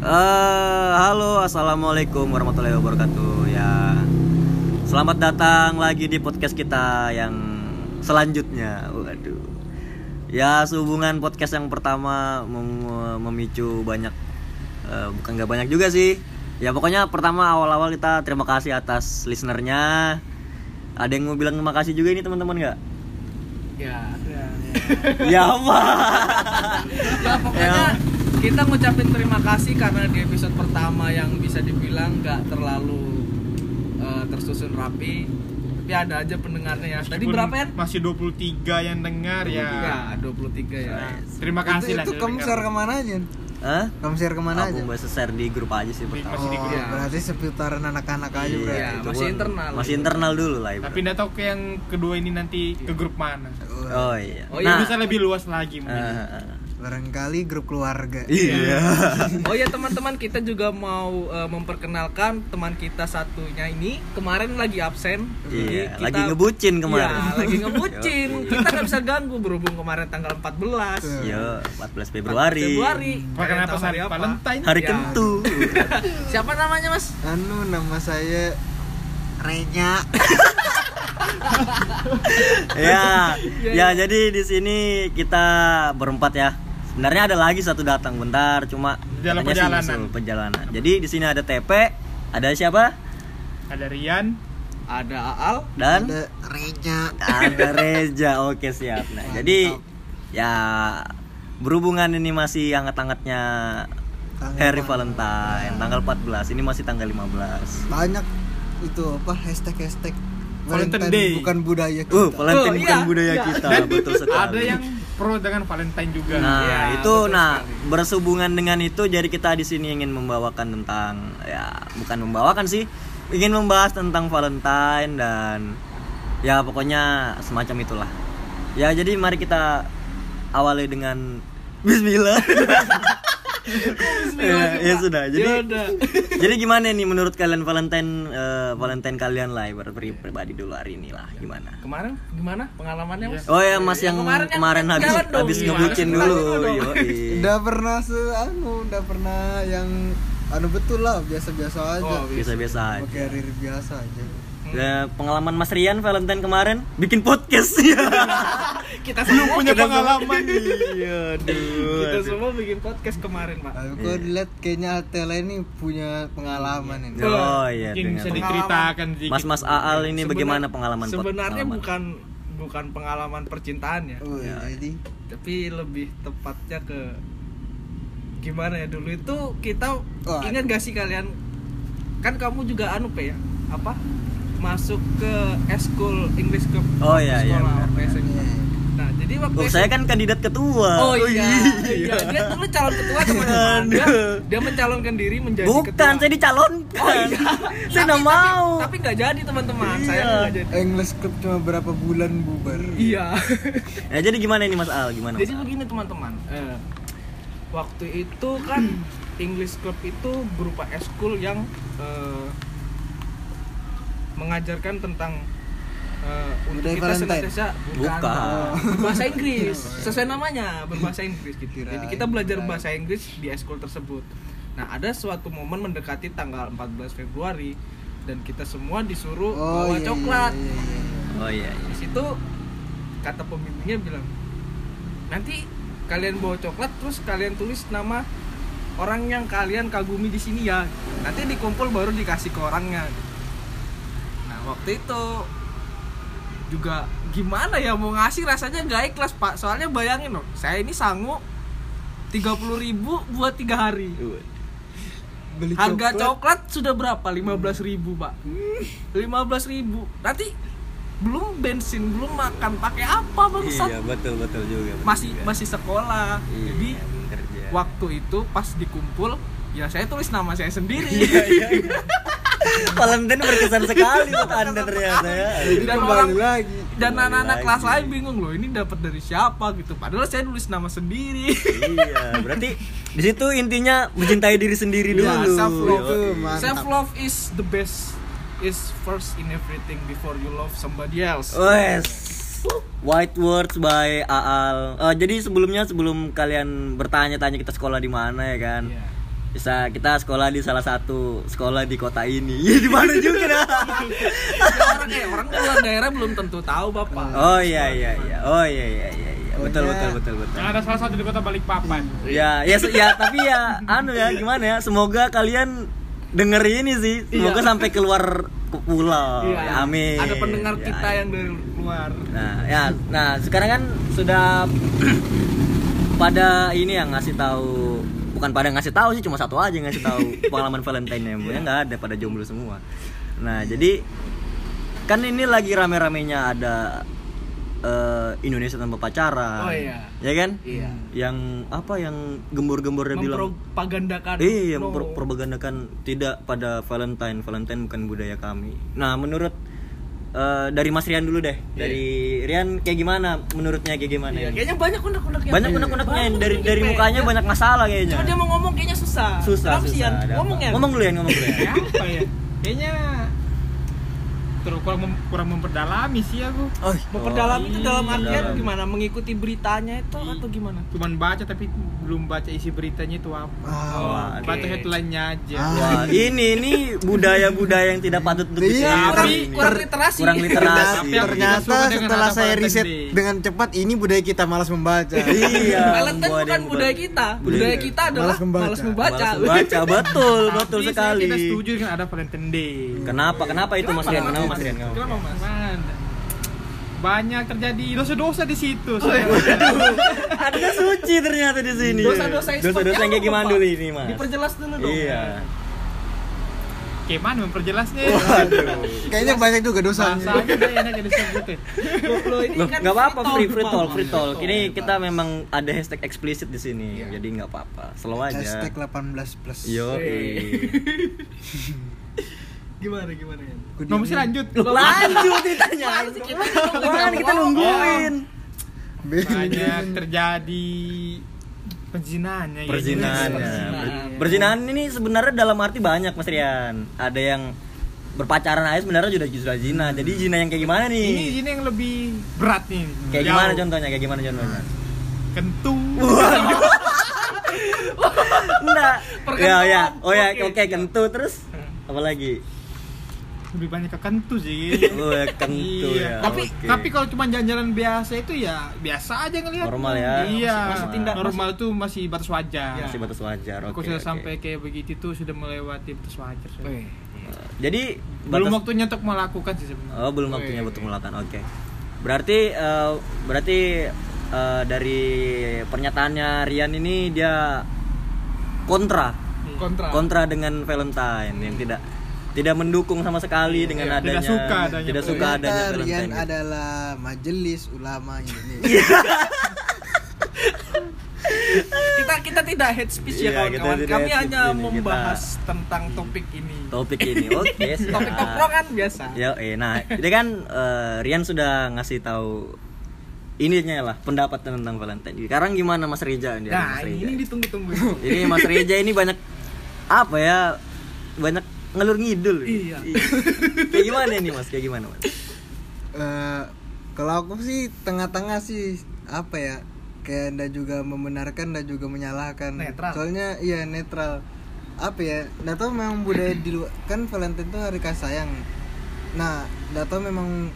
Eh, halo, assalamualaikum warahmatullahi wabarakatuh. Ya, selamat datang lagi di podcast kita yang selanjutnya. Waduh, ya sehubungan podcast yang pertama mem- memicu banyak, eh, bukan nggak banyak juga sih. Ya pokoknya pertama awal-awal kita terima kasih atas listenernya. Ada yang mau bilang terima kasih juga ini teman-teman nggak? Ya, ya, ya apa? ya pokoknya kita ngucapin terima kasih karena di episode pertama yang bisa dibilang nggak terlalu eh, tersusun rapi tapi ada aja pendengarnya ya tadi berapa ya? Masih 23 yang dengar ya. Ya, 23 ya. Terima kasih itu, lah. itu kamu share ke mana aja? Hah? Kamu share ke mana aja? Aku bahas share di grup aja sih pertama. masih di Oh, grup. Ya. berarti seputaran anak-anak aja Iya, berarti. Iya, itu masih internal. Masih internal dulu lah Tapi ibarat. nggak tahu ke yang kedua ini nanti ke grup mana. Oh iya. Oh, Nah, iya. bisa lebih luas lagi mungkin. eh, eh, Barangkali grup keluarga. iya. Oh ya teman-teman kita juga mau eh, memperkenalkan teman kita satunya ini kemarin lagi absen. Iya, Jadi lagi ngebucin kemarin. Iya, lagi ngebucin. kita nggak bisa ganggu berhubung kemarin tanggal 14 Yo, 14 Februari. Februari. Pakai Nggak apa hari Valentine? Hari Ya. kentu. Siapa namanya Mas? Anu nama saya Renya. ya. Iya, Ya, jadi di sini kita berempat ya. Sebenarnya ada lagi satu datang bentar, cuma Jalan katanya sih perjalanan. perjalanan. Jadi di sini ada TP, ada siapa? Ada Rian. Ada Aal. Dan Ada Renya. ada Reja. Oke, siap. Nah, jadi ya berhubungan ini masih hangat-hangatnya empat- Valentine tanggal 14 ini masih tanggal 15 Banyak itu apa hashtag hashtag Valentine Day. bukan budaya kita. Uh, Valentine Oh, bukan iya, budaya iya. kita, betul sekali. ada yang pro dengan Valentine juga. Nah, Iya, itu nah sekali. bersehubungan dengan itu jadi kita di sini ingin membawakan tentang ya bukan membawakan sih, ingin membahas tentang Valentine dan ya pokoknya semacam itulah. Ya, jadi mari kita awali dengan bismillah. Ya, ya sudah. Jadi Ya udah. jadi gimana nih menurut kalian Valentine eh, Valentine kalian lah ibarat pri- pribadi dulu hari ini lah gimana? Kemarin gimana pengalamannya Mas? Oh ya Mas yang, kemarin yang kemarin habis jalan dong. habis Iya, ngebucin dulu. Udah pernah se anu, udah pernah yang anu betul lah, biasa-biasa aja. Oh, Biasa-biasa aja. Pakai hari biasa aja. Ya, pengalaman Mas Rian Valentine kemarin bikin podcast ya. Kita semua punya kita pengalaman Iya, semua- Kita aduh. semua bikin podcast kemarin, Pak. Tapi kok dilihat kayaknya Altela ini punya pengalaman ini. Oh iya Mungkin bisa diceritakan sedikit. Mas-mas Aal ini Sebenar- bagaimana pengalaman Sebenarnya pengalaman? bukan bukan pengalaman percintaan ya, Oh, jadi tapi lebih tepatnya ke gimana ya dulu itu kita Wah. ingat gak sih kalian kan kamu juga anu pe ya apa masuk ke eskul English Club Oh, iya, iya, sekolah, benar. SMA. nah jadi waktu Oh, saya kan kandidat ketua. Oh iya, iya. Dia dulu calon ketua teman-teman. Dia, dia mencalonkan diri menjadi Bukan, ketua. saya dicalonkan. Oh iya. saya Tapi- nggak mau. Tapi, nggak jadi teman-teman. Iya. Saya nggak jadi. English Club cuma berapa bulan bubar. Iya. Ya, jadi gimana ini Mas Al? Gimana? Mas jadi Al? begini teman-teman. Eh, waktu itu kan English Club itu berupa eskul yang eh, mengajarkan tentang eh, untuk Budaya kita Valentine. senantiasa Bukan. Pak. berbahasa Inggris sesuai namanya berbahasa Inggris gitu. Jadi kita belajar bahasa Inggris di eskul tersebut. Nah ada suatu momen mendekati tanggal 14 Februari dan kita semua disuruh Oh bawa iya, coklat. Iya, iya, iya. Oh iya. iya. Di situ kata pembimbingnya bilang nanti kalian bawa coklat terus kalian tulis nama orang yang kalian kagumi di sini ya. Nanti dikumpul baru dikasih ke orangnya. Waktu itu juga gimana ya mau ngasih rasanya nggak ikhlas pak. Soalnya bayangin loh saya ini sanggup 30.000 ribu buat tiga hari. Beli harga coklat. sudah berapa? 15.000 ribu pak. 15.000 ribu. Nanti belum bensin belum makan pakai apa bangsat? Iya, betul betul juga. betul masih juga. masih sekolah. Iya, jadi kerja. waktu itu pas dikumpul ya saya tulis nama saya sendiri Valentine berkesan sekali buat Anda ternyata ya. Jadi Dan orang- lagi. dan anak-anak kelas lain bingung loh ini dapat dari siapa gitu padahal saya nulis nama sendiri iya, berarti di situ intinya mencintai diri sendiri dulu. Ya, self love Itu mantap. self love is the best is first in everything before you love somebody else Wes. White words by Aal. Eh, jadi sebelumnya sebelum kalian bertanya-tanya kita sekolah di mana ya kan. Iya. Bisa kita sekolah di salah satu sekolah di kota ini. Iya di mana juga dah. Ya, orang eh orang luar daerah belum tentu tahu bapak Oh iya iya iya. Oh iya iya iya. iya. Betul betul betul betul. Yang ada salah satu di kota Balikpapan. Ya, ya, se- ya, tapi ya, anu ya, gimana ya? Semoga kalian denger ini sih, semoga Iya. sampai keluar pu- pulau. Iya. Ya, amin. ada pendengar Ya, kita ya. yang dari luar Nah, ya, nah sekarang kan sudah pada ini yang ngasih tahu, bukan pada ngasih tahu sih, cuma satu aja yang ngasih tahu pengalaman Valentine-nya, ya nggak ada pada jomblo semua. Nah, jadi kan ini lagi rame-ramenya ada eh, Indonesia tanpa pacaran. Oh, iya. Ya kan? Iya. Yang apa yang gembor-gembornya bilang mempropagandakan Iya, no. mempropagandakan tidak pada Valentine. Valentine bukan budaya kami. Nah, menurut eh, dari Mas Rian dulu deh. Dari Rian kayak gimana? Menurutnya kayak gimana? Ini? kayaknya banyak unek-unek yang- banyak unek-uneknya dari dari yang mukanya kayak- banyak masalah kayaknya. Cuma dia mau ngomong kayaknya susah. Susah, Kenapa susah. Ngomong ya. Ngomong dulu ya, ngomong dulu ya. Ya, apa ya? Kayaknya terus kurang, mem- kurang memperdalami sih aku. Oh, Memperdalam itu dalam iya. artian Dalam. gimana? Mengikuti beritanya itu atau gimana? Cuman baca tapi belum baca isi beritanya itu apa. Ah, oke. Baca headline-nya aja. Ah. Wah, ini ini budaya-budaya yang tidak patut untuk Iya, kurang, ini. kurang literasi. Kurang literasi. Tapi ternyata setelah saya riset. Dengan cepat ini budaya kita malas membaca. iya. Valentine buat bukan budaya kita. budaya Budaya kita. kita adalah Malas membaca. malas membaca. Malas membaca, betul, Tapi betul saya sekali. tidak setuju dengan ada Valentine Day. Kenapa? Kenapa itu Mas Rian? Kenapa Mas Rian? Kenapa? Mas? Banyak terjadi dosa-dosa di situ. Ada suci ternyata di sini. Dosa-dosa Dosa-dosa yang kayak gimana dulu ini, Mas? Diperjelas dulu dong. Iya. Gimana memperjelasnya? Kayaknya banyak juga dosanya. Jadi sebutin. Loh, ini kan nggak apa-apa free free talk, free talk. Free Ini kita memang ada hashtag eksplisit di sini, Iya. jadi nggak apa-apa. Slow aja. Hashtag 18 plus. Yo. Gimana gimana ya? Mau mesti lanjut. Lanjut ditanya. Kita nungguin? Banyak terjadi perzinahannya ya. Perzinahannya. Perzinahan. Ini sebenarnya dalam arti banyak Mas Rian. Ada yang berpacaran aja sebenarnya sudah sudah zina. Jadi zina yang kayak gimana nih? Ini ini yang lebih berat nih. Kayak Jauh. gimana contohnya? Kayak gimana contohnya? Kentu. Enggak. Perkentuan. Ya ya. Oh ya, Oke. oke kentu terus apa lagi? Lebih banyak ke kentu sih. Oh, ya, kentu ya. Iya. Tapi oke. tapi kalau cuma jalan-jalan biasa itu ya biasa aja ngelihat. Normal ya. Iya. Masih tindak- normal tuh masih batas wajar. Ya. masih batas wajar. Kalau Oke. sudah oke. sampai kayak begitu tuh sudah melewati batas wajar. sudah. Weh. Jadi Belum batas- waktunya untuk melakukan sih sebenarnya. Oh, belum waktunya untuk melakukan. Oke. Berarti eh, berarti eh, dari pernyataannya Rian ini dia kontra Kontra. kontra dengan Valentine yang tidak tidak mendukung sama sekali dengan Iya, adanya tidak suka adanya tidak suka Ternyata adanya Rian Valentine. gitu. adalah majelis ulama Indonesia. kita kita tidak hate speech ya Iya, kawan-kawan. Kami hanya ini, kita- membahas tentang topik ini. Topik ini. Oke, siap. Topik tongkrongan biasa. Ya, eh, nah, jadi kan eh, Rian sudah ngasih tahu ininya lah pendapat tentang Valentine. Sekarang gimana Mas Reja ini? Nah, Mas ini, Reja. ini ditunggu-tunggu. Jadi Mas Reja ini banyak apa ya? Banyak ngelur ngidul. Iya. Kayak gimana ini Mas? Kayak gimana Mas? Eh, kalau aku sih tengah-tengah sih apa ya kayak ndak juga membenarkan ndak juga menyalahkan Netral. soalnya iya netral apa ya ndak tahu memang budaya di luar kan Valentine itu hari kasih sayang nah ndak tahu memang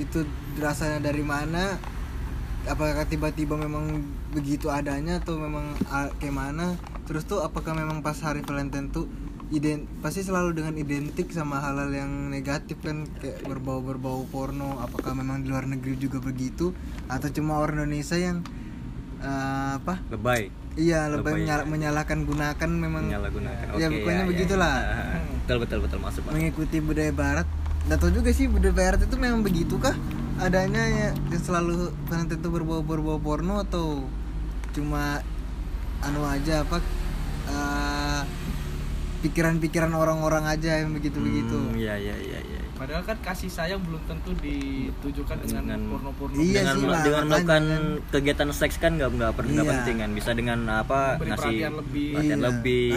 itu rasanya dari mana apakah tiba-tiba memang begitu adanya atau memang kayak mana terus tuh apakah memang pas hari Valentine tuh iden pasti selalu dengan identik sama hal-hal yang negatif kan kayak berbau berbau porno apakah memang di luar negeri juga begitu atau cuma orang Indonesia yang eh, apa Lebay. iya lebih Lebay, menyala- ya. menyalahkan gunakan memang Menyalahgunakan. ya Oke, pokoknya ya, begitulah ya, ya. Betul betul betul masuk Mas. mengikuti budaya barat nggak tahu juga sih budaya barat itu memang begitu kah adanya ya yang selalu Valentine itu berbau berbau porno atau cuma anu aja apa eh, pikiran-pikiran orang-orang aja yang begitu begitu Hmm, Iya iya iya iya. Padahal kan kasih sayang belum tentu ditujukan dengan Dengan- porno-porno. Iya dengan sih, Pak, dengan melakukan kan. kegiatan seks kan nggak nggak per- nggak Iya. penting kan bisa dengan apa Memberi ngasih perhatian lebih. perhatian Iya. lebih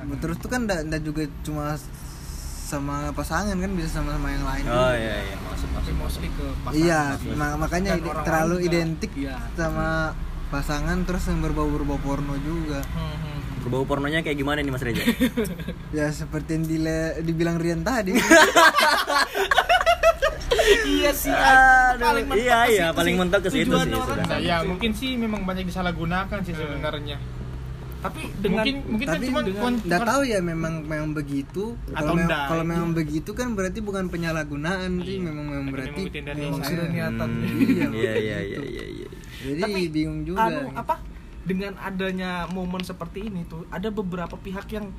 Nah, terus tuh kan nggak nggak juga cuma sama pasangan kan bisa sama sama yang lain oh juga. iya iya masuk Tapi masuk mostly ke pasangan. iya maksudnya. ma- makanya ide- terlalu juga. identik Iya. sama pasangan terus yang berbau berbau porno juga Hmm, hmm. Berbau pornonya kayak gimana nih Mas Reja ya seperti yang dile- dibilang Rian tadi. Iya sih Aduh, paling mentok iya, ke iya, situ paling sih. mentok ke situ sih. Nah, kan ya itu. mungkin sih memang banyak disalahgunakan sih sebenarnya. Tapi dengan mungkin mungkin kan tapi cuma dengan- kon- nggak kon- tahu ya memang memang begitu. Atau kalau memang enggak, kalau iya. memang begitu kan berarti bukan penyalahgunaan sih Iya. memang memang berarti memang sudah niatan. Iya iya iya iya iya iya. Jadi Tapi, bingung juga anu apa dengan adanya momen seperti ini tuh ada beberapa pihak yang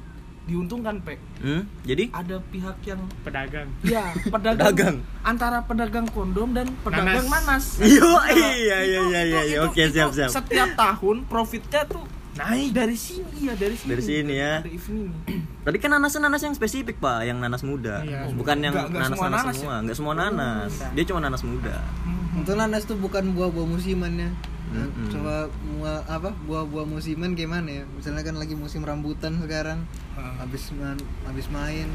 diuntungkan pe hmm? jadi ada pihak yang pedagang ya pedagang, Pedagang. antara pedagang kondom dan pedagang nanas, Yo, iya iya iya itu- iya iya. itu- oke itu siap siap setiap tahun profitnya tuh naik dari sini ya dari sini Dari sini ya. dari event ini Tadi kan nanas nanas yang spesifik pak, yang nanas muda, Iya. bukan yang Nggak- nggak nanas semua nanas nanas semua, ya? nggak semua nanas. Dia cuma nanas muda. untuk nanas tuh bukan buah-buah musimannya Nah, Mm-mm. coba mua- apa buah-buah musiman gimana ya misalnya kan lagi musim rambutan sekarang Ah. habis man, habis main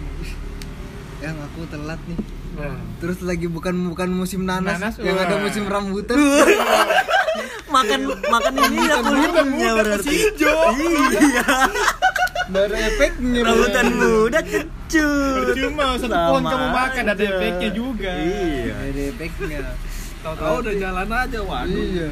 yang aku telat nih Nah. terus lagi bukan bukan musim nanas, Nanas, yang ada musim rambutan makan makan ini ya kulitnya berarti. Iya. ada efeknya Rambutan muda kecut. Percuma satu pohon kamu makan ada efeknya juga. Iya. Ada efeknya tahu-tahu udah jalan aja waduh iya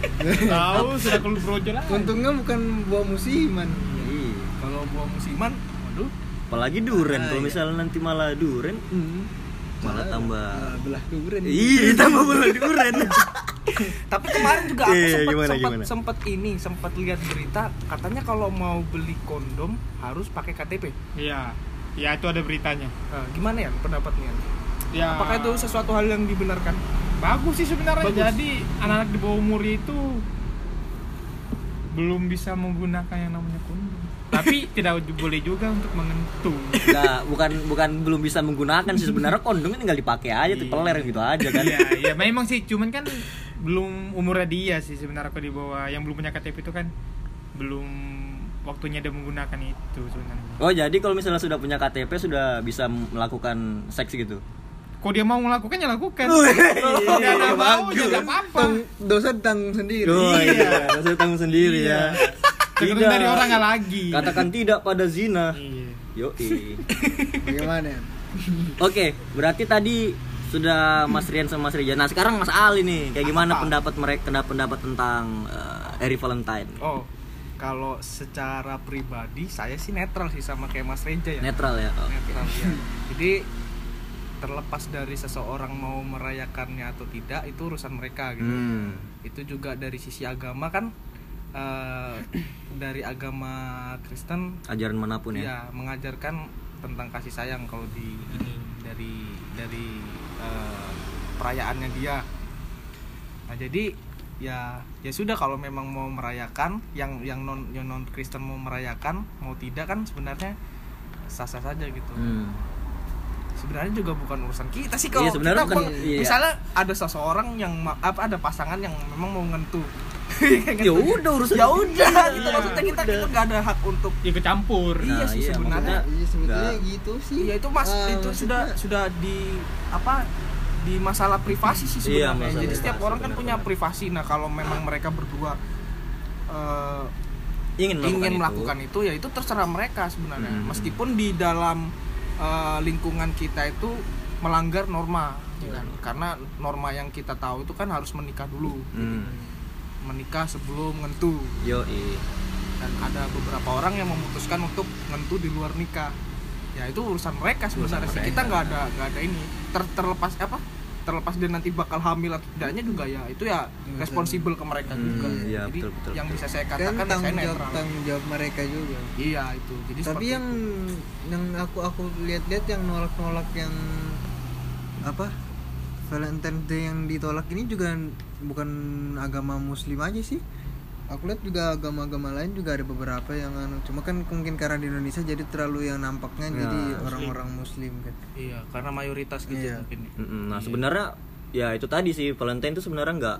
Tahu sudah keluar brojol lah. untungnya bukan buah musiman Iya. kalau buah musiman waduh Apalagi duren, Ah, kalau iya. misalnya nanti malah duren, Hmm. malah tambah. Malah belah duren Iya, tambah malah duren. tapi kemarin juga aku Iya, sempat gimana, sempat gimana? sempat ini sempat lihat berita katanya kalau mau beli kondom harus pakai KTP Iya. Ya itu ada beritanya. Nah, gimana ya pendapatnya Ya. apakah itu sesuatu hal yang dibenarkan bagus sih sebenarnya. Bagus. Jadi anak-anak di bawah umur itu belum bisa menggunakan yang namanya kondom. Tapi tidak boleh juga untuk mengentung. Nggak, bukan bukan belum bisa menggunakan sih sebenarnya kondomnya tinggal dipakai aja, tuh Iya. peler gitu aja kan. Iya, iya memang sih, cuman kan belum umurnya dia sih sebenarnya kalau di bawah yang belum punya KTP itu kan belum waktunya dia menggunakan itu sebenarnya. Oh, jadi kalau misalnya sudah punya KTP sudah bisa melakukan seks gitu. Kalau dia mau melakukan ya lakukan. Wih, Dia nggak mau nggak apa-apa. Dosa tanggung sendiri Oh, Iya. iya, saya tanggung sendiri ya. Tergantung dari orangnya lagi. Katakan tidak pada zina. Iya. Yo. bagaimana Oke, berarti tadi sudah Mas Rian sama Mas Rija. Nah, sekarang Mas Ali nih, kayak gimana Apa? pendapat mereka pendapat tentang eh, Hari Valentine? oh kalau secara pribadi saya sih netral sih sama kayak Mas Reja ya Netral ya. Oh. netral ya jadi terlepas dari seseorang mau merayakannya atau tidak itu urusan mereka gitu Hmm. itu juga dari sisi agama kan eh, dari agama Kristen Ajaran mana pun ya. ya mengajarkan tentang kasih sayang kalau di ini dari dari eh, perayaannya dia nah jadi ya ya sudah kalau memang mau merayakan yang yang non yang non Kristen mau merayakan mau tidak kan sebenarnya sah sah saja gitu Hmm. Sebenarnya juga bukan urusan kita sih Iya, kalau sebenarnya kita bukan- meng- iya. misalnya ada seseorang yang apa ada pasangan yang memang mau ngentuh Ya udah urusan ya udah itu Iya, maksudnya kita udah. kita nggak ada hak untuk Ikut campur. Iya sih, sebenarnya. maksudnya iya sebetulnya nggak- gitu sih Iya itu mas Ah, itu maksudnya- sudah sudah di apa di masalah privasi sih Iya, sebenarnya. masalah Jadi setiap orang kan punya privasi. Nah kalau memang mereka berdua eh, ingin melakukan, ingin itu. melakukan itu. ya itu terserah mereka sebenarnya. Hmm. Meskipun di dalam eh, lingkungan kita itu melanggar norma, ya kan? karena norma yang kita tahu itu kan harus menikah dulu, Hmm. menikah sebelum ngentu. Yo, Dan ada beberapa orang yang memutuskan untuk ngentu di luar nikah. Ya itu urusan mereka sebenarnya. Urusan mereka. Kita nggak ada nggak ada ini. Ter, terlepas apa? Terlepas dia nanti bakal hamil atau tidaknya juga ya itu ya responsibel ke mereka Hmm, juga. iya, Jadi betul, betul, yang betul. bisa saya kan katakan ya saya tanggung jawab netral. tanggung jawab mereka juga Iya itu. Jadi tapi yang itu. yang aku aku lihat-lihat yang nolak-nolak yang apa Valentine Day yang ditolak ini juga bukan agama Muslim aja sih aku lihat juga agama-agama lain juga ada beberapa yang anu cuma kan mungkin karena di Indonesia jadi terlalu yang nampaknya Ya, jadi Muslim. orang-orang Muslim kan Iya, karena mayoritas gitu Iya. mungkin. Mm-mm. Nah sebenarnya ya itu tadi sih Valentine itu sebenarnya nggak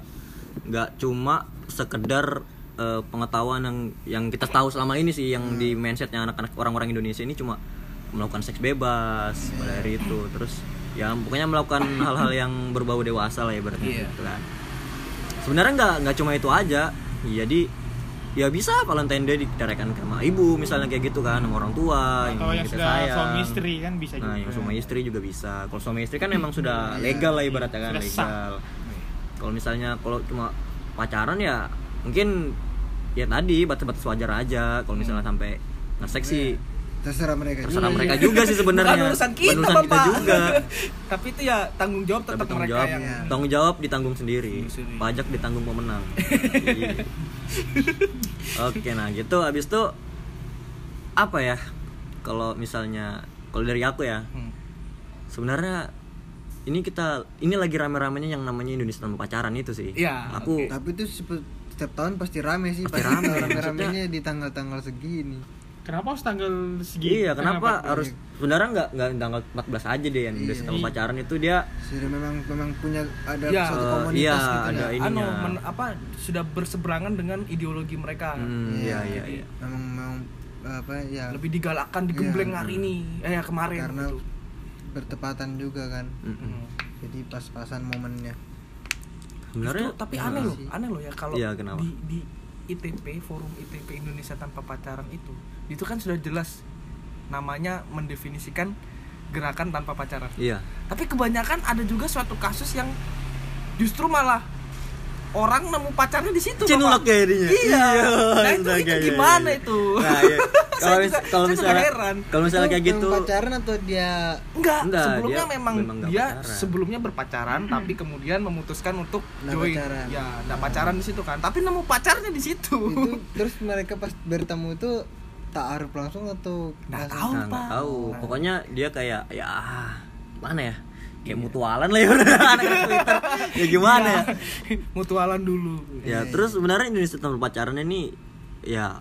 nggak cuma sekedar eh, pengetahuan yang yang kita tahu selama ini sih yang di mindsetnya anak-anak orang-orang Indonesia ini cuma melakukan seks bebas pada hari itu terus ya pokoknya melakukan hal-hal yang berbau dewasa lah ya berarti Iya. gitu kan sebenarnya nggak nggak cuma itu aja jadi ya bisa Valentine Day dirayakan sama ibu misalnya kayak gitu kan sama orang tua atau yang kita sudah sayang. suami istri kan bisa nah juga. yang suami istri juga bisa. Kalau suami istri kan emang sudah legal lah ibaratnya kan Sudah legal. kalau misalnya kalau cuma pacaran ya mungkin ya tadi batas-batas wajar aja. Kalau misalnya sampai ngesek sih terserah mereka terserah juga. mereka juga sih sebenarnya. Bukan urusan kita, Bukan urusan kita juga. Tapi itu ya tanggung jawab tetap tanggung mereka jawab. yang tanggung jawab ditanggung sendiri. Pajak ditanggung pemenang. Iya. oke nah gitu. Habis itu apa ya? Kalau misalnya kalau dari aku ya. Hmm. sebenarnya ini kita ini lagi rame-ramenya yang namanya Indonesia tanpa pacaran itu sih. Iya, aku tapi itu setiap tahun pasti rame sih Pasti pasti rame, rame-ramenya di tanggal-tanggal segini kenapa harus tanggal segini iya kenapa harus sebenarnya nggak nggak tanggal 14 aja deh yang Indonesia tanpa Iya. pacaran itu dia sudah memang memang punya ada Ya, suatu komunitas iya, gitu ada ya. ini. ininya. anu men- apa sudah berseberangan dengan ideologi mereka hmm, iya iya Jadi, iya memang memang apa ya lebih digalakkan digembleng Iya. hari ini eh ya kemarin karena gitu. bertepatan juga kan Mm-mm. Hmm. jadi pas-pasan momennya sebenarnya tapi iya aneh loh aneh loh ya kalau Iya, kenapa? di di ITP forum ITP Indonesia tanpa pacaran itu itu kan sudah jelas namanya mendefinisikan gerakan tanpa pacaran. Iya. Tapi kebanyakan ada juga suatu kasus yang justru malah orang nemu pacarnya di situ cinlok ya jadinya iya nah itu, astaga, itu iya, gimana iya. itu nah, iya. kalau Saya mis- kalau misalnya heran. kalau misalnya kayak gitu pacaran atau dia Enggak, Enggak, sebelumnya dia memang, memang dia pacaran. sebelumnya berpacaran tapi kemudian memutuskan untuk Nggak join. pacaran. Ya, enggak pacaran di situ kan. Tapi nemu pacarnya di situ. itu terus mereka pas bertemu itu taaruf langsung atau Nggak langsung- tahu, nah, Pak. tahu Nah. pokoknya dia kayak ya mana ya kayak Iya. mutualan lah ya anak-anak Twitter ya gimana ya Mutualan dulu. ya terus sebenarnya Indonesia tanpa pacaran ini ya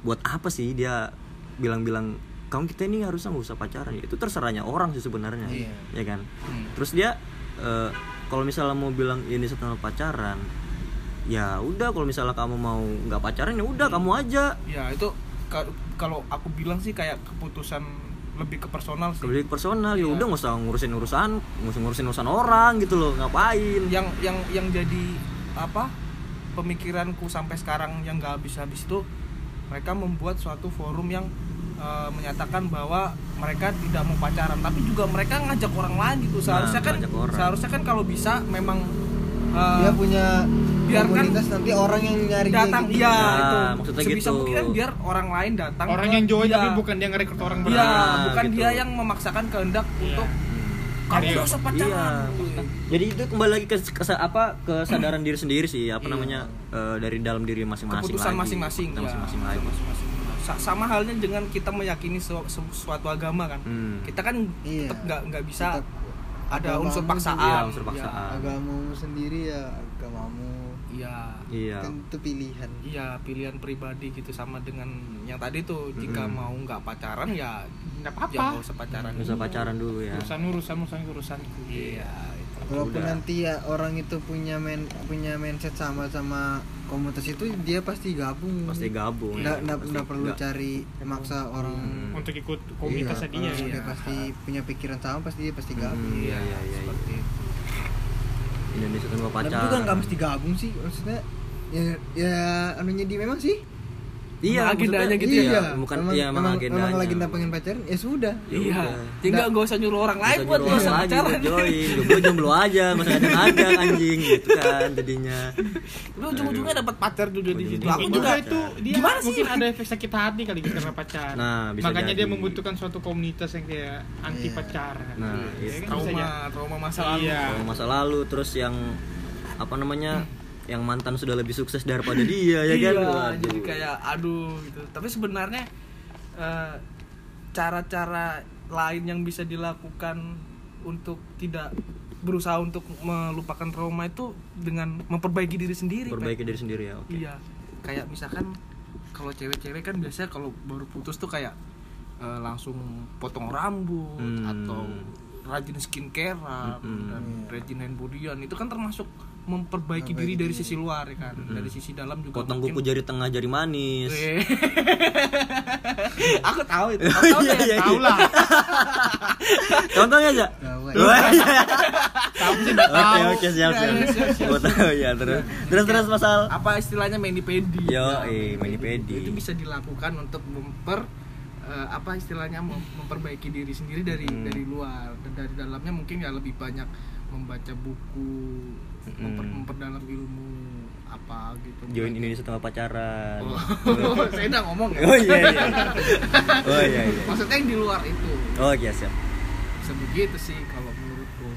buat apa sih dia bilang-bilang kamu kita ini harusnya nggak usah pacaran itu terserahnya orang sih sebenarnya Iya. ya kan Hmm. terus dia eh, kalau misalnya mau bilang Indonesia tanpa pacaran ya udah kalau misalnya kamu mau nggak pacaran ya udah kamu aja Ya, itu ka- kalau aku bilang sih kayak keputusan lebih ke personal sih. lebih personal ya Iya. udah nggak usah ngurusin urusan ngurusin ngurusin urusan orang gitu loh ngapain Yang yang yang jadi apa? Pemikiranku sampai sekarang yang nggak habis-habis itu mereka membuat suatu forum yang eh, menyatakan bahwa mereka tidak mau pacaran tapi juga mereka ngajak orang lain gitu seharusnya kan ngajak orang. seharusnya kan kalau bisa memang eh, dia punya biarkan komunitas nanti orang yang nyari dia datang gitu. iya Nah, itu maksudnya sebisa gitu. mungkin kan biar orang lain datang orang ke yang join dia. tapi bukan dia ngerekrut orang Iya, benar Nah, bukan gitu. dia yang memaksakan kehendak Iya. untuk kamu Iya. gak usah pacaran. Iya. Jadi itu kembali lagi ke, ke apa kesadaran diri sendiri sih apa Iya. namanya eh, dari dalam diri masing-masing Keputusan masing-masing. Keputusan ya, masing-masing lagi. sama halnya dengan kita meyakini su- su- suatu agama kan. Hmm. Kita kan Iya. tetap nggak nggak bisa Tetap ada agamamu unsur paksaan. Iya, unsur paksaan. agamamu sendiri ya agamamu Iya. Iya. kan itu pilihan Iya, pilihan pribadi gitu sama dengan yang tadi tuh jika mau nggak pacaran ya nggak ya apa-apa nggak usah pacaran. Nggak usah dulu. pacaran dulu ya. urusan urusan urusan urusanku Iya, itu. walaupun Udah. nanti ya orang itu punya men punya mindset sama sama komunitas itu dia pasti gabung Pasti gabung. nggak ya. nggak perlu nggak. cari maksa orang Hmm. untuk ikut komunitasnya Iya, dia orang iya. dia pasti punya pikiran sama pasti dia pasti Hmm, gabung Iya iya iya. seperti itu. Indonesia tanpa tapi pacaran. juga nggak mesti gabung sih maksudnya ya ya anunya dia memang sih Iya, Emang agendanya gitu iya, ya? bukan memang, iya emang memang, agendanya. memang lagi nggak pengen pacaran ya sudah Ya iya. udah. Jadi nggak usah nyuruh orang lain buat lagi pacaran. join gue jomblo aja nggak usah ngajak anjing gitu kan jadinya Lu ujung-ujungnya dapat pacar juga di situ. Aku juga itu dia Gimana sih? mungkin ada efek sakit hati kali gitu karena pacar. Nah, bisa Makanya dia membutuhkan suatu komunitas yang kayak anti Iya. pacaran. Nah, Ya itu. kan, bisa trauma, trauma masa lalu. Iya. kalau masa lalu terus yang apa namanya yang mantan sudah lebih sukses daripada dia ya kan Iya, Waduh. jadi kayak aduh gitu. Tapi sebenarnya eh, cara-cara lain yang bisa dilakukan untuk tidak berusaha untuk melupakan trauma itu dengan memperbaiki diri sendiri. Perbaiki diri sendiri ya oke Iya. Kayak misalkan kalau cewek-cewek kan biasanya kalau baru putus tuh kayak eh, langsung potong rambut Hmm. atau rajin skincare Hmm. dan rajin hand bodyan itu kan termasuk memperbaiki diri dari sisi luar ya kan. Dari sisi dalam juga potong mungkin- kuku jari tengah jari manis. Aku tahu itu. Aku tahu Iya, deh. iya, Tahu lah. contohnya aja Gawat. Wah, iya. Kamu sih Oke tahu. oke siap Ya, siap. ya, tahu ya terus terus terus masal. apa istilahnya manipedi Yo, Nah, eh manipedi. itu bisa dilakukan untuk memper eh, apa istilahnya mem- memperbaiki diri sendiri dari Hmm. dari luar dan dari dalamnya mungkin ya lebih banyak membaca buku memper- Hmm. memperdalam ilmu apa gitu Join Indonesia tanpa pacaran. oh, saya udah ngomong ya Oh iya iya. Oh iya iya. maksudnya yang di luar itu Oh iya siap. bisa begitu sih kalau menurutku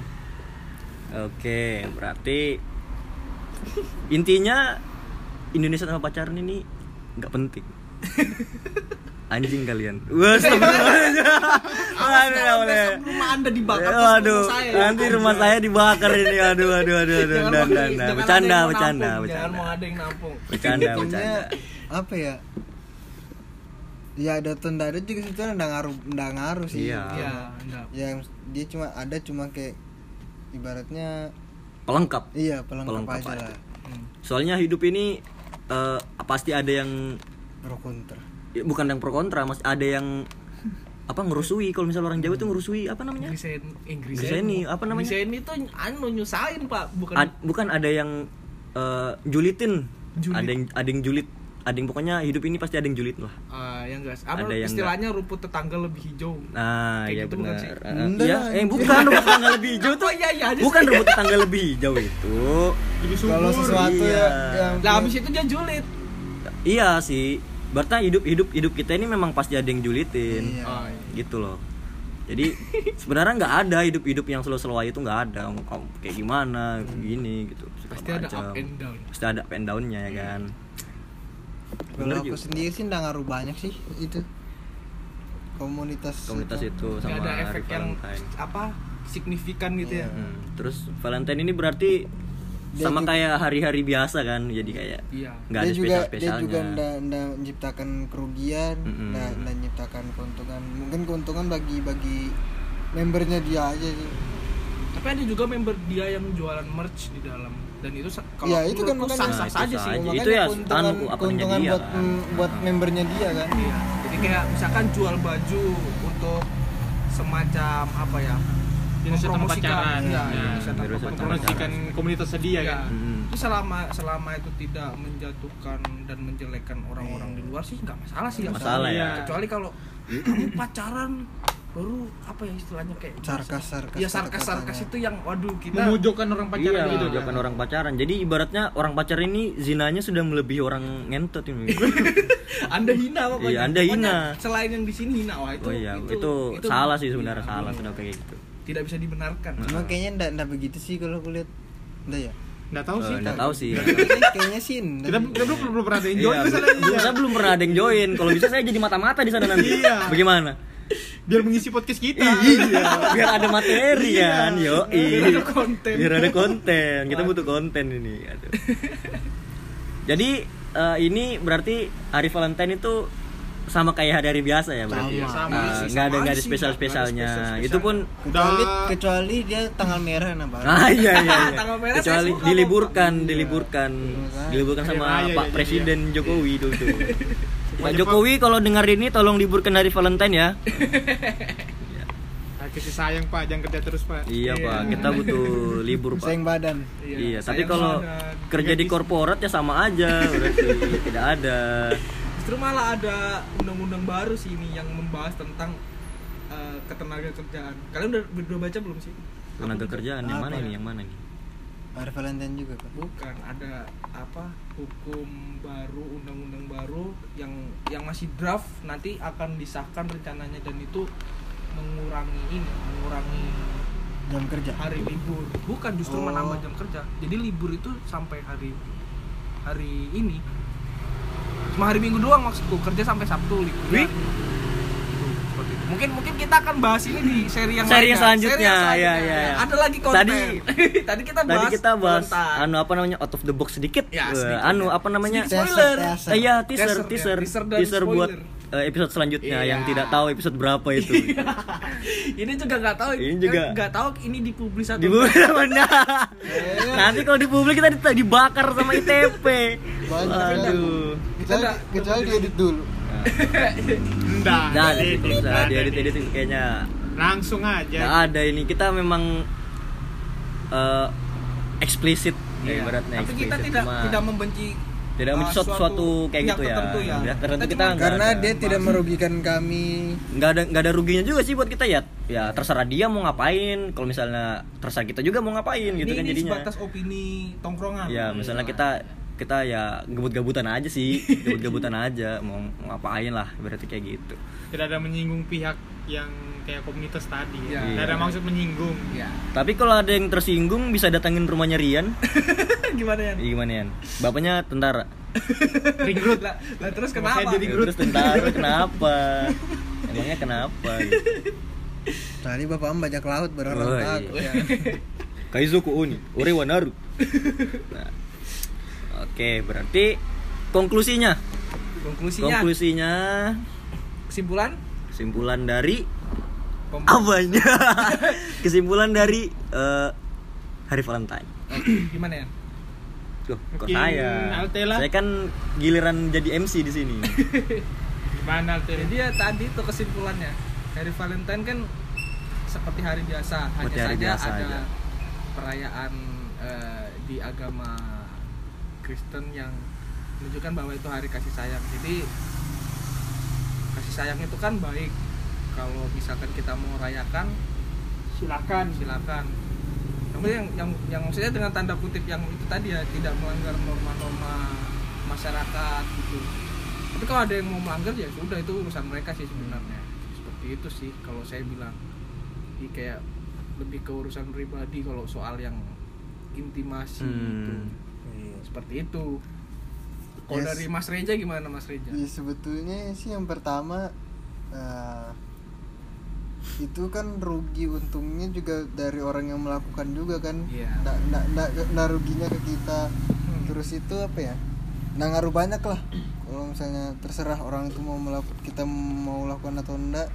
Oke, berarti intinya Indonesia tanpa pacaran ini nggak penting. Anjing kalian. Wah. Aduh, ya boleh. rumah anda dibakar terus Waduh, saya nanti rumah saya dibakar ini. Aduh, aduh, aduh, aduh. Jangan Dan, dan, dan. Bercanda, bercanda, nampung, jangan mau bercanda. ada yang nampung Bercanda, bercanda. apa ya ya ada nggak ada juga situ nggak ngaruh nggak ngaruh sih Iya. ya enggak yang dia cuma ada cuma kayak ibaratnya Pelengkap. iya pelengkap, Pelengkap aja aja. lah. Soalnya hidup ini eh, pasti ada yang pro kontra ya, bukan yang pro kontra, mas ada yang apa ngerusui kalau misalnya orang Jawa itu ngerusui apa namanya? Grisen, eh, Griseni, apa namanya? Griseni itu anu nyusahin pak, bukan Ad- bukan ada yang eh, julitin Julit. ada yang ada yang julit ada yang pokoknya hidup ini pasti ada yang julit lah Ah, yang enggak. Apa Ada yang istilahnya rumput tetangga lebih hijau. nah Kayak ya gitu benar? Eh, iya lah, eh bukan rumput tetangga lebih hijau tuh iya, iya, bukan rumput tetangga lebih hijau itu Lebih subur. kalau sesuatu Iya. ya yang Lah habis itu dia julid. iya sih berarti hidup hidup hidup kita ini memang pasti ada yang julitin Iya. Oh, iya. gitu loh jadi sebenarnya nggak ada hidup hidup yang slow slow itu nggak ada kamu kayak gimana gini gitu Pasti ada macam. up and down. pasti ada up and downnya ya kan kalau Bener aku juga. sendiri sih nggak ngaruh banyak sih itu komunitas komunitas itu Nggak sama ada hari efek yang Valentine. apa signifikan gitu ya. Iya. Hmm, terus Valentine ini berarti Dia sama juga- kayak hari-hari biasa kan jadi kayak Iya. nggak ada dia juga spesial dia juga spesialnya ndak ndak menciptakan kerugian Mm-mm. ndak ndak menciptakan keuntungan mungkin keuntungan bagi bagi membernya dia aja sih Tapi ada juga member dia yang jualan merch di dalam dan itu kalau Ya, itu kan Nah, saja sah sih. aja. Itu ya, keuntungan, anu, apa keuntungan namanya dia buat kan. mm, buat membernya dia kan Iya. Jadi kayak misalkan jual baju untuk semacam apa ya? Indonesia tanpa pacaran. Iya, Ya, pacaran. mempromosikan komunitas sedia Iya. kan. Itu selama selama itu tidak menjatuhkan dan menjelekkan orang-orang di luar sih nggak masalah sih. Nggak masalah ya. Kecuali kalau kamu pacaran baru apa ya istilahnya kayak Sarkas, sarkas Ya sarkas sarkas itu yang waduh kita memojokkan orang pacaran iya, gitu menunjukkan orang pacaran. Jadi ibaratnya orang pacaran ini zinanya sudah melebihi orang ngentot ini. Anda hina pokoknya. Iya, Anda Pokoknya hina. Selain yang di sini hina wah itu oh iya, itu, salah sih sebenarnya iya, salah iya. sudah kayak gitu. Tidak bisa dibenarkan. cuma kayaknya ndak ndak begitu sih kalau aku lihat ndak ya nggak tahu sih Eh, nggak tahu sih. kayaknya sih kita, sih. kita belum belum pernah ada yang Iya, join belum- saya belum pernah ada yang join. Kalau bisa saya jadi mata-mata di sana nanti. Iya. Bagaimana? biar mengisi podcast kita iya, biar ada materi Iya. kan, yo. Biar ada konten. Biar ada konten. Kita butuh konten ini. Aduh. Jadi eh, ini berarti hari Valentine itu sama kayak hari-hari biasa ya berarti. Sama. Sama Eh, sih, nggak ada sama nggak ada spesial spesialnya. spesial-spesialnya. Itu pun kecuali Udah- kecuali dia tanggal merah nah baru Ah iya iya. iya. Tanggal merah saya Kecuali suka, diliburkan, Pak. diliburkan, Iya. diliburkan sama Hari raya Pak ya, Presiden Jokowi dulu tuh. Pak Jokowi kalau dengar ini tolong liburkan hari Valentine ya. Kasih sayang pak jangan kerja terus pak Iya Pak, kita butuh libur Pak. sayang badan Iya, sayang tapi kalau badan. kerja di korporat ya sama aja berarti tidak ada. Justru malah ada undang-undang baru sih ini yang membahas tentang eh, ketenaga kerjaan. Kalian udah udah baca belum sih? Tenaga kerjaan yang mana ya? ini? Yang mana nih? hari Valentine juga kan Bukan, ada apa hukum baru, undang-undang baru yang yang masih draft nanti akan disahkan rencananya dan itu mengurangi ini, mengurangi jam kerja hari libur. Bukan justru Oh. menambah jam kerja. Jadi libur itu sampai hari hari ini. Cuma hari Minggu doang maksudku, kerja sampai Sabtu libur. Wih. Seperti itu. Mungkin mungkin kita akan bahas ini di seri yang Seri ya. selanjutnya, Seri yang selanjutnya. ya, ya, ya. Ada lagi konten. Tadi- tadi kita bahas Tadi kita bahas anu apa namanya out of the box sedikit. Ya, sedikit, anu ya. apa namanya? Sedikit Teaser, spoiler. teaser. Eh, Iya, teaser, Teaser, ya. teaser, Teaser teaser, dan buat spoiler. Episode selanjutnya Iya. yang tidak tahu episode berapa itu. ini juga nggak tahu Ini juga. nggak tahu ini dipublis atau di mana? Nanti kalau di publik kita di- dibakar sama ITP. Aduh. kecuali Kita- kecuali diedit dulu enggak Nah, bisa enggak diedit edit. edit kayaknya langsung aja nggak ada ini kita memang eh, eksplisit ya, Iya. ibaratnya Tapi kita tidak Cuma tidak membenci tidak uh, suatu, suatu kayak gitu ya. ya. Ya, tertentu kita nggak karena ada. dia tidak merugikan kami nggak ada nggak ada ruginya juga sih buat kita ya ya terserah dia mau ngapain kalau misalnya terserah kita juga mau ngapain gitu ini, kan ini jadinya sebatas opini tongkrongan. ya misalnya kita kita ya gebut-gebutan aja sih gebut-gebutan aja mau mau ngapain lah berarti kayak gitu tidak ada menyinggung pihak yang kayak komunitas tadi Iya. ya. Tidak ada maksud menyinggung Ya. tapi kalau ada yang tersinggung bisa datangin rumahnya Rian Gimana ya? Iya, gimana Yan bapaknya tentara ring road Lah, lah terus kenapa? jadi Ya, terus tentara kenapa emangnya kenapa gitu. tadi bapak om bajak laut Oh, berorang iya. takut ya Kaizoku Oni, Ore wa Naru. Nah, Oke, berarti konklusinya. Konklusinya, Konklusinya kesimpulan kesimpulan dari pem- apa ini? kesimpulan dari eh, hari Valentine. Oke, gimana ya? Loh, kok Mungkin saya? Altela. Saya kan giliran jadi MC di sini. gimana Alter Jadi ya tadi tuh kesimpulannya hari Valentine kan seperti hari biasa, hanya Seperti hari saja biasa ada aja. perayaan eh, di agama Kristen yang menunjukkan bahwa itu hari kasih sayang. Jadi kasih sayang itu kan baik. Kalau misalkan kita mau rayakan, silakan silakan. Namun yang yang yang maksudnya dengan tanda kutip yang itu tadi ya tidak melanggar norma-norma masyarakat gitu. Tapi kalau ada yang mau melanggar ya sudah itu urusan mereka sih sebenarnya. Seperti itu sih kalau saya bilang. Jadi kayak lebih ke urusan pribadi kalau soal yang intimasi Hmm. gitu. Iya. Seperti itu. Kalau Yes. dari Mas Reja gimana Mas Reja? Ya, sebetulnya sih yang pertama eh, itu kan rugi untungnya juga dari orang yang melakukan juga kan Iya. nggak nggak nggak nggak ruginya ke kita Hmm. terus itu apa ya nah ngaruh banyak lah kalau misalnya terserah orang itu mau melakukan kita mau lakukan atau enggak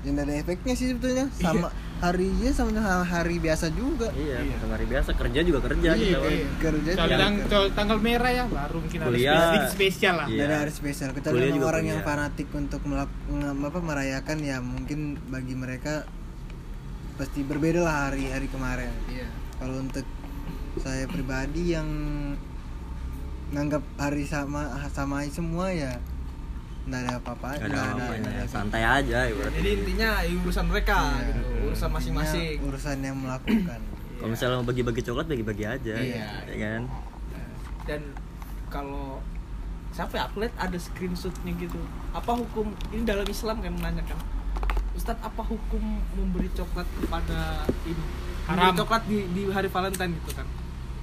ya nggak ada efeknya sih sebetulnya sama harinya sama hari biasa juga iya, Iya. hari biasa kerja juga kerja Iya. Bang. iya. kerja juga tang- kerja. soal tanggal merah ya baru mungkin ada Kuliah. spesial, sedikit spesial lah Iya. Ada hari spesial kecuali orang yang kuliah. fanatik untuk melak- apa merayakan ya mungkin bagi mereka pasti berbeda lah hari-hari kemarin Iya. kalau untuk saya pribadi yang nganggap hari sama sama semua ya nggak ada apa-apa Gak ada nggak apa-apanya, nggak ada- santai aja ibaratnya. Jadi intinya ya urusan mereka Iya. gitu, urusan masing-masing. Urusan yang melakukan Kalau misalnya mau bagi-bagi coklat bagi-bagi aja, Iya. ya kan? dan kalau siapa ya aku lihat ada screenshotnya gitu apa hukum ini dalam Islam kan menanyakan Ustadz apa hukum memberi coklat kepada ini memberi Haram. coklat di, di hari Valentine gitu kan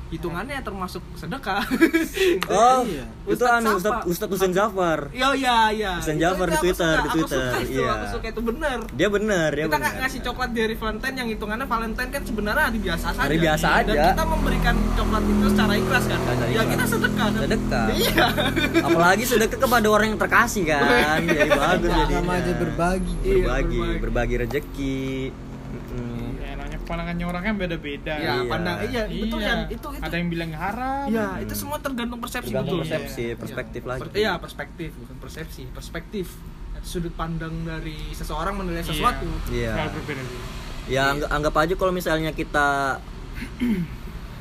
hitungannya termasuk sedekah Oh, Iya. itu anu siapa? Ustadz Ustadz Husain Zafar. Iya iya iya. Husain Jafar di Twitter, di aku Twitter, iya. aku suka itu bener. Dia benar, dia kita nggak benar. ngasih coklat di hari Valentine yang hitungannya Valentine kan sebenarnya hari biasa saja. Hari biasa Dan aja. kita memberikan coklat itu secara ikhlas kan. Ya ikhlas. kita sedekah kan. Sedekah. Iya. Apalagi sedekah kepada orang yang terkasih kan. Jadi bagus sama jadinya. aja berbagi Iya, Berbagi, berbagi. berbagi rezeki. Mm-mm. Ya pandangannya orang kan beda-beda Iya, Iya. pandang iya, betul Iya. kan. Itu itu ada yang bilang haram Iya, itu semua tergantung persepsi Tergantung betul. persepsi, Iya. perspektif lagi. Per- Iya, perspektif bukan persepsi, perspektif. Sudut pandang dari seseorang menilai Iya. sesuatu. Iya. Berbeda-beda Ya anggap, anggap aja kalau misalnya kita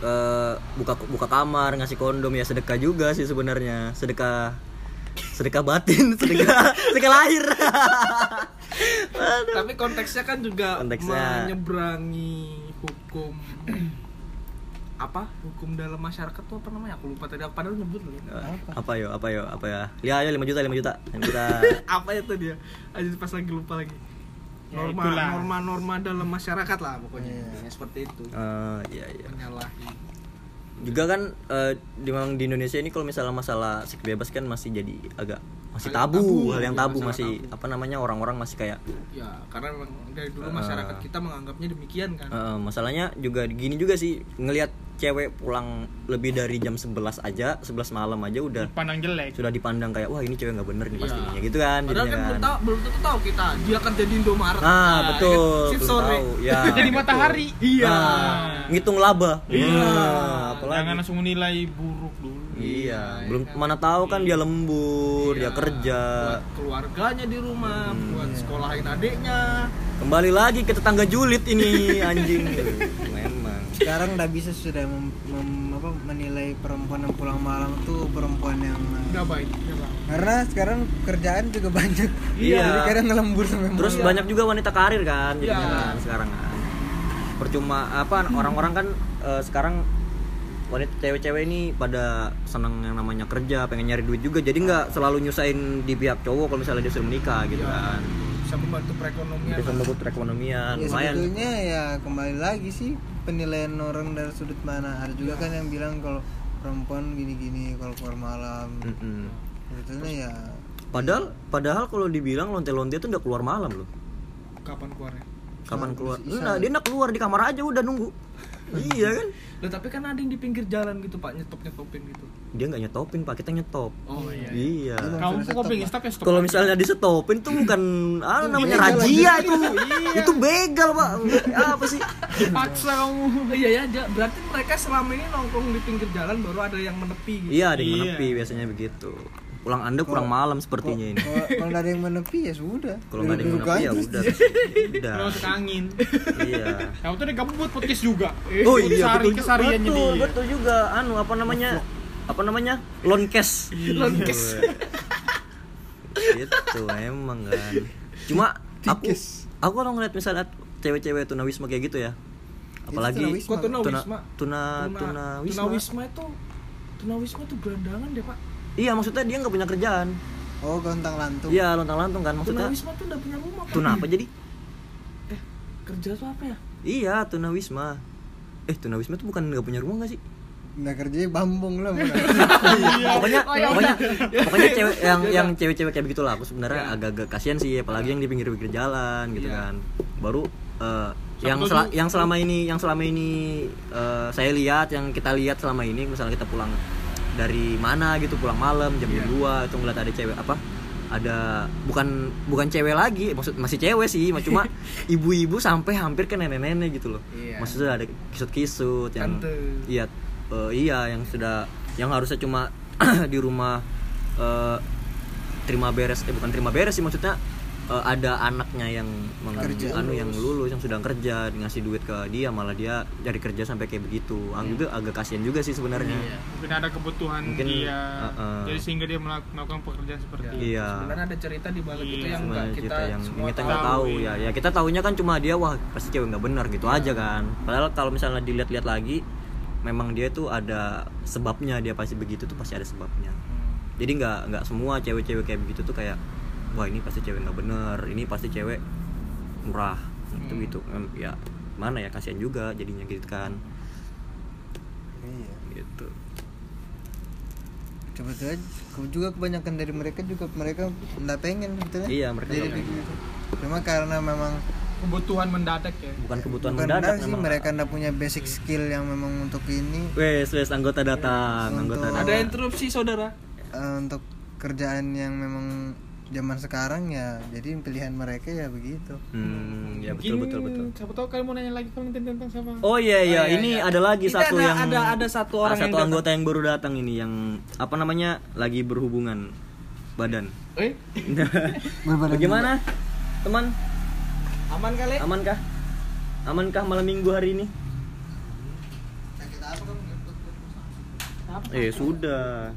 eh, buka buka kamar ngasih kondom ya sedekah juga sih sebenarnya sedekah sedekah batin sedekah sedekah lahir. Tapi konteksnya kan juga Konteksnya- menyeberangi hukum apa? Hukum dalam masyarakat tuh apa namanya? Aku lupa tadi. Aku padahal nyebut loh. apa yo apa yo apa ya ya ayo 5 juta 5 juta 5 juta apa itu dia? Aja pas lagi lupa lagi. Ya, Norma norma-norma dalam masyarakat lah pokoknya. Iya. Intinya seperti itu. Eh, iya iya Menyalahi. juga kan eh, di memang di Indonesia ini kalau misalnya masalah seks bebas kan masih jadi agak masih tabu, tabu, hal yang iya, tabu masih tabu. apa namanya orang-orang masih kayak Ya, karena memang dari dulu Eh. masyarakat kita menganggapnya demikian kan. Eh, masalahnya juga gini juga sih ngelihat cewek pulang lebih dari jam 11 aja 11 malam aja udah pandang jelek sudah dipandang kayak wah ini cewek nggak bener nih Iya. pastinya gitu kan Padahal jadinya kan belum kan. tahu belum tentu tahu kita dia kerja di Indomaret. ah Nah, betul kan, belum sore. tahu ya jadi matahari Iya. Nah, ngitung laba Iya. Nah, apalagi jangan langsung menilai buruk dulu iya Iya, belum kan. mana tahu kan dia lembur dia Iya, kerja buat keluarganya di rumah, Hmm, buat iya. sekolahin adiknya. kembali lagi ke tetangga julid ini anjing memang sekarang udah bisa sudah mem, mem- apa, menilai perempuan yang pulang malam tuh perempuan yang Nggak baik, baik. karena sekarang kerjaan juga banyak Iya. jadi kadang ngelembur sampai Terus malam. banyak juga wanita karir kan Iya. kan sekarang kan. Percuma apa orang-orang kan eh, sekarang wanita cewek-cewek ini pada seneng yang namanya kerja, pengen nyari duit juga. Jadi nggak selalu nyusahin di pihak cowok kalau misalnya dia sudah menikah gitu Iya. kan. bisa membantu perekonomian Bisa membantu perekonomian, ya lumayan. sebetulnya ya kembali lagi sih penilaian orang dari sudut mana ada juga kan yang bilang kalau perempuan gini-gini kalau keluar malam sebetulnya ya Padahal padahal kalau dibilang lonte-lonte itu udah keluar malam loh. kapan keluarnya Kapan keluar? Nah, dia nak keluar di kamar aja udah nunggu. Iya kan? Loh, tapi kan ada yang di pinggir jalan gitu pak nyetop nyetopin gitu Dia nggak nyetopin, Pak. Kita nyetop. oh iya Iya. Dia Kamu kok stop, pengen Pak. stop ya stop. Kalau misalnya disetopin tuh bukan ah namanya begal razia aja. itu. Itu begal, Pak. Apa sih? paksa kamu. Oh, iya ya berarti mereka selama ini nongkrong di pinggir jalan baru ada yang menepi gitu Iya, ada yang Iya. menepi biasanya begitu. Pulang Anda kurang malam sepertinya ini. kalau nggak ada yang menepi ya sudah Kalau nggak ada yang menepi ya aja. udah. Udah. Kalau masuk angin. Iya. Kamu tuh udah gabut podcast juga. Oh iya, betul, kesariannya betul, dia. betul juga. Anu apa namanya? Apa namanya? Loncast. Loncast. Itu emang kan. Cuma aku aku kalau ngeliat misalnya cewek-cewek tunawisma kayak gitu ya. Apalagi tunawisma. kok tuna tuna wisma tuna tuna wisma. wisma itu tuna wisma itu gelandangan deh pak Iya, maksudnya dia nggak punya kerjaan. oh gontang lantung Iya, lontang-lantung kan tuna maksudnya. wisma tuh udah punya rumah Tuna apa jadi? eh kerja tuh apa ya Iya, tuna wisma. Eh, tuna wisma tuh bukan nggak punya rumah nggak sih? nggak kerjanya bambung lah pokoknya Oh, ya pokoknya pokoknya cewek yang yang cewek-cewek kayak begitulah aku sebenarnya agak-agak kasihan sih apalagi yang di pinggir-pinggir jalan gitu Iya. kan baru eh, yang sel- yang selama ini yang selama ini eh, saya lihat yang kita lihat selama ini misalnya kita pulang dari mana gitu pulang malam jam Iya. dua itu ngeliat ada cewek apa ada bukan bukan cewek lagi maksud masih cewek sih cuma ibu-ibu sampai hampir ke nenek-nenek gitu loh Iya. maksudnya ada kisut-kisut yang Tante. iya eh, iya yang sudah yang harusnya cuma di rumah eh, terima beres eh bukan terima beres sih maksudnya eh, ada anaknya yang meng- Kerja. anu yang lulus yang sedang kerja ngasih duit ke dia malah dia cari kerja sampai kayak begitu aku juga agak kasihan juga sih sebenarnya Iya. Mungkin ada kebutuhan Mungkin, dia. uh-uh. Jadi sehingga dia melak- melakukan pekerjaan seperti itu. Iya. sebenarnya ada cerita di balik itu Iya. yang Sebenarnya nggak kita, kita yang semua kita tahu. nggak tahu Tahu, ya iya. ya kita tahunya kan cuma dia wah pasti cewek nggak benar gitu aja kan padahal kalau misalnya dilihat-lihat lagi memang dia tuh ada sebabnya dia pasti begitu tuh pasti ada sebabnya Hmm. jadi nggak nggak semua cewek-cewek kayak begitu tuh kayak wah ini pasti cewek nggak bener ini pasti cewek murah. Itu Hmm. gitu. Ya mana ya kasihan juga jadinya gitu kan. Iya. Gitu. Sebetulnya ke- juga kebanyakan dari mereka juga mereka nggak pengen sebetulnya Iya, mereka jadi begitu cuma karena memang Kebutuhan mendadak ya. bukan kebutuhan bukan mendadak sih memang. mereka nggak punya basic skill yang memang untuk ini. Wes wes anggota datang Untuk- anggota ada datang. interupsi saudara? Eh, untuk kerjaan yang memang zaman sekarang ya jadi pilihan mereka ya begitu hmm ya betul betul betul Siapa tahu kalian mau nanya lagi Valentine tentang sama. Oh iya iya, Oh, iya, ini iya. ada lagi Ini satu ada- yang ada- ada satu orang ada yang satu datang. anggota yang baru datang ini yang apa namanya lagi berhubungan badan. eh Bagaimana teman? aman kali Amankah? Amankah malam minggu hari ini? Eh sudah.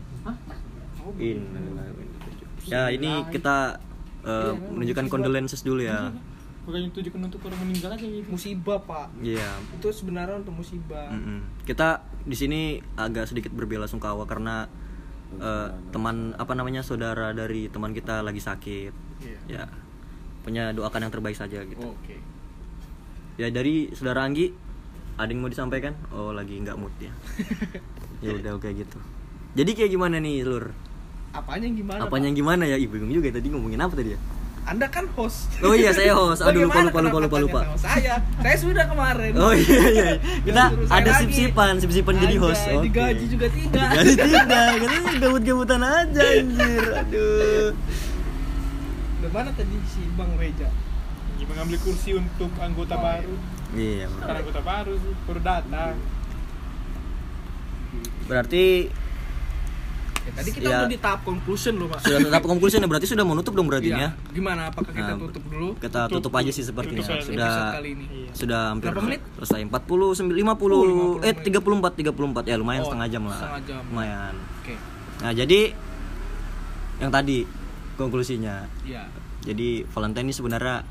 Ini. Ya ini kita eh, menunjukkan condolences dulu ya. Bukan ditujukan untuk orang meninggal aja gitu. musibah pak Iya. itu sebenarnya untuk musibah Mm-mm. Kita di sini agak sedikit berbela sungkawa karena eh, teman apa namanya saudara dari teman kita lagi sakit. Iya. Ya. Punya doakan yang terbaik saja gitu. oke Ya dari saudara Anggi ada yang mau disampaikan? Oh lagi nggak mood ya. ya udah oke gitu. Jadi kayak gimana nih Lur? Apanya yang gimana Apanya yang gimana ya? Ih bingung juga tadi ngomongin apa tadi ya? Anda kan host Oh iya saya host. Aduh lupa lupa lupa lupa lupa. saya saya sudah kemarin Oh iya iya. Kita ada sip-sipan, sip-sipan jadi host. Oke. digaji juga tidak Jadi tidak, katanya gabut-gabutan aja anjir. Aduh. Udah mana tadi si Bang Reja Lagi mengambil kursi untuk anggota Oh, baru. Iya. Bukan anggota baru sih, baru datang. Berarti Ya, tadi kita Ya. udah di tahap conclusion loh pak Sudah tetap conclusion berarti sudah menutup dong berarti Iya. ya. gimana apakah kita Nah, tutup dulu Kita tutup, aja sih sepertinya. tutup. Sudah kali ini Iya. sudah hampir Berapa menit? selesai 40 sembil- 50 Oh, 50 eh menit. 34 34 ya lumayan Oh, setengah jam lah. setengah jam. Lumayan. oke Nah, jadi yang tadi konklusinya. ya Jadi Valentine ini sebenarnya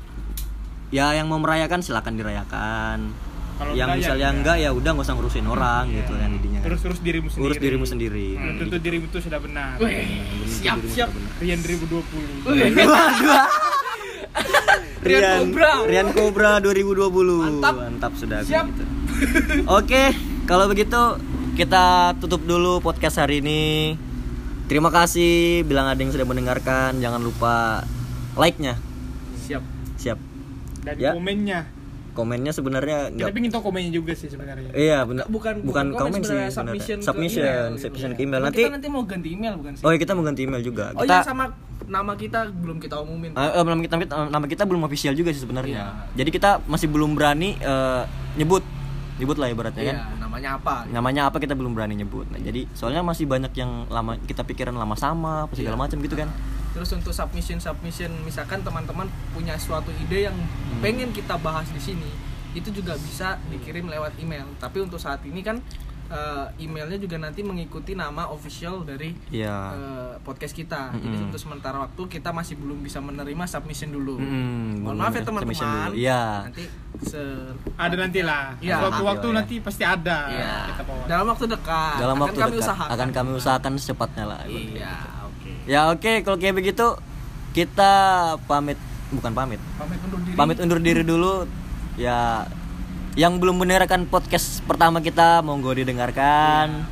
ya yang mau merayakan silakan dirayakan. Kalau yang ya misalnya enggak. enggak ya udah nggak usah ngurusin orang Iya. gitu kan intinya. Urus urus dirimu sendiri. Urus dirimu sendiri. Belum tentu dirimu itu sudah benar. Weh, siap siap benar. Rian 2020. Rian Cobra. Rian Cobra 2020. Mantap. Mantap sudah Siap. gitu. Oke, kalau begitu kita tutup dulu podcast hari ini. Terima kasih bilang ada yang sudah mendengarkan. Jangan lupa like-nya. siap Siap. Dan Ya. komennya. Komennya sebenarnya Kita enggak pengen tahu komennya juga sih sebenarnya. Iya, benar. bukan bukan komen sih sebenarnya, sebenarnya. submission, Submission, ke email, submission gitu. ke email. Cuma Nanti kita nanti mau ganti email bukan sih Oh, iya kita mau ganti email juga. oh kita iya sama nama kita belum kita umumin Eh, eh, nama kita nama kita belum official juga sih sebenarnya. Iya. Jadi kita masih belum berani eh, nyebut nyebut lah ibaratnya Iya, kan. namanya apa Namanya apa kita belum berani nyebut. Nah, jadi soalnya masih banyak yang lama kita pikiran lama sama apa segala Iya. macam gitu kan. Terus untuk submission submission misalkan teman-teman punya suatu ide yang Hmm. pengen kita bahas di sini, itu juga bisa dikirim lewat email. Tapi untuk saat ini kan eh, emailnya juga nanti mengikuti nama official dari Iya. eh, podcast kita. Jadi Mm-mm. untuk sementara waktu kita masih belum bisa menerima submission dulu. Mm-mm, Mohon maaf ya ya, teman-teman. Iya. Nanti se Ada nanti lah. Iya. Waktu-waktu Iya, iya. nanti pasti ada. Iya. Kita bawa. Dalam waktu dekat. Dalam akan waktu kami dekat usahakan. akan kami usahakan secepatnya lah. Iya. Ya oke kalau kayak begitu kita pamit bukan pamit. Pamit undur diri. Pamit undur diri dulu. Ya yang belum mendengarkan podcast pertama kita monggo didengarkan.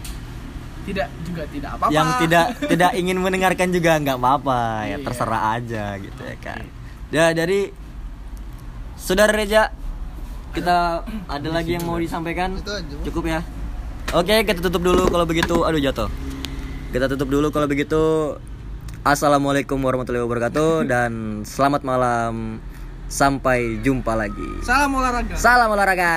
Tidak juga tidak apa-apa. Yang tidak tidak ingin mendengarkan juga nggak apa-apa ya Iya. terserah aja gitu ya kan. Ya dari Saudara Reja kita ada lagi yang mau disampaikan? Cukup ya. Oke, kita tutup dulu kalau begitu. Aduh jatuh. Kita tutup dulu kalau begitu. Assalamualaikum warahmatullahi wabarakatuh dan selamat malam. Sampai jumpa lagi. Salam olahraga. Salam olahraga.